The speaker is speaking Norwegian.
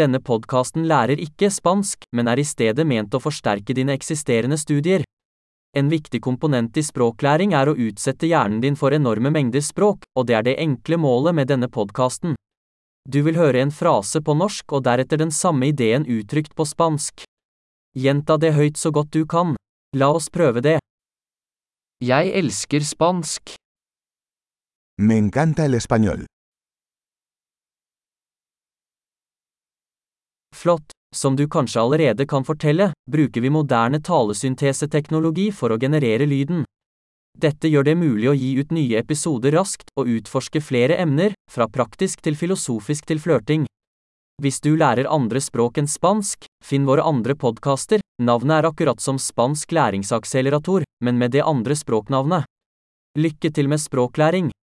Denne podkasten lærer ikke spansk, men er i stedet ment å forsterke dine eksisterende studier. En viktig komponent i språklæring er å utsette hjernen din for enorme mengder språk, og det er det enkle målet med denne podkasten. Du vil høre en frase på norsk og deretter den samme ideen uttrykt på spansk. Gjenta det høyt så godt du kan. La oss prøve det. Jeg elsker spansk. Me encanta el español. Flott. Som du kanskje allerede kan fortelle, bruker vi moderne talesynteseteknologi for å generere lyden. Dette gjør det mulig å gi ut nye episoder raskt og utforske flere emner, fra praktisk til filosofisk til flørting. Hvis du lærer andre språk enn spansk, finn våre andre podkaster, navnet er akkurat som Spansk læringsakselerator, men med det andre språknavnet. Lykke til med språklæring!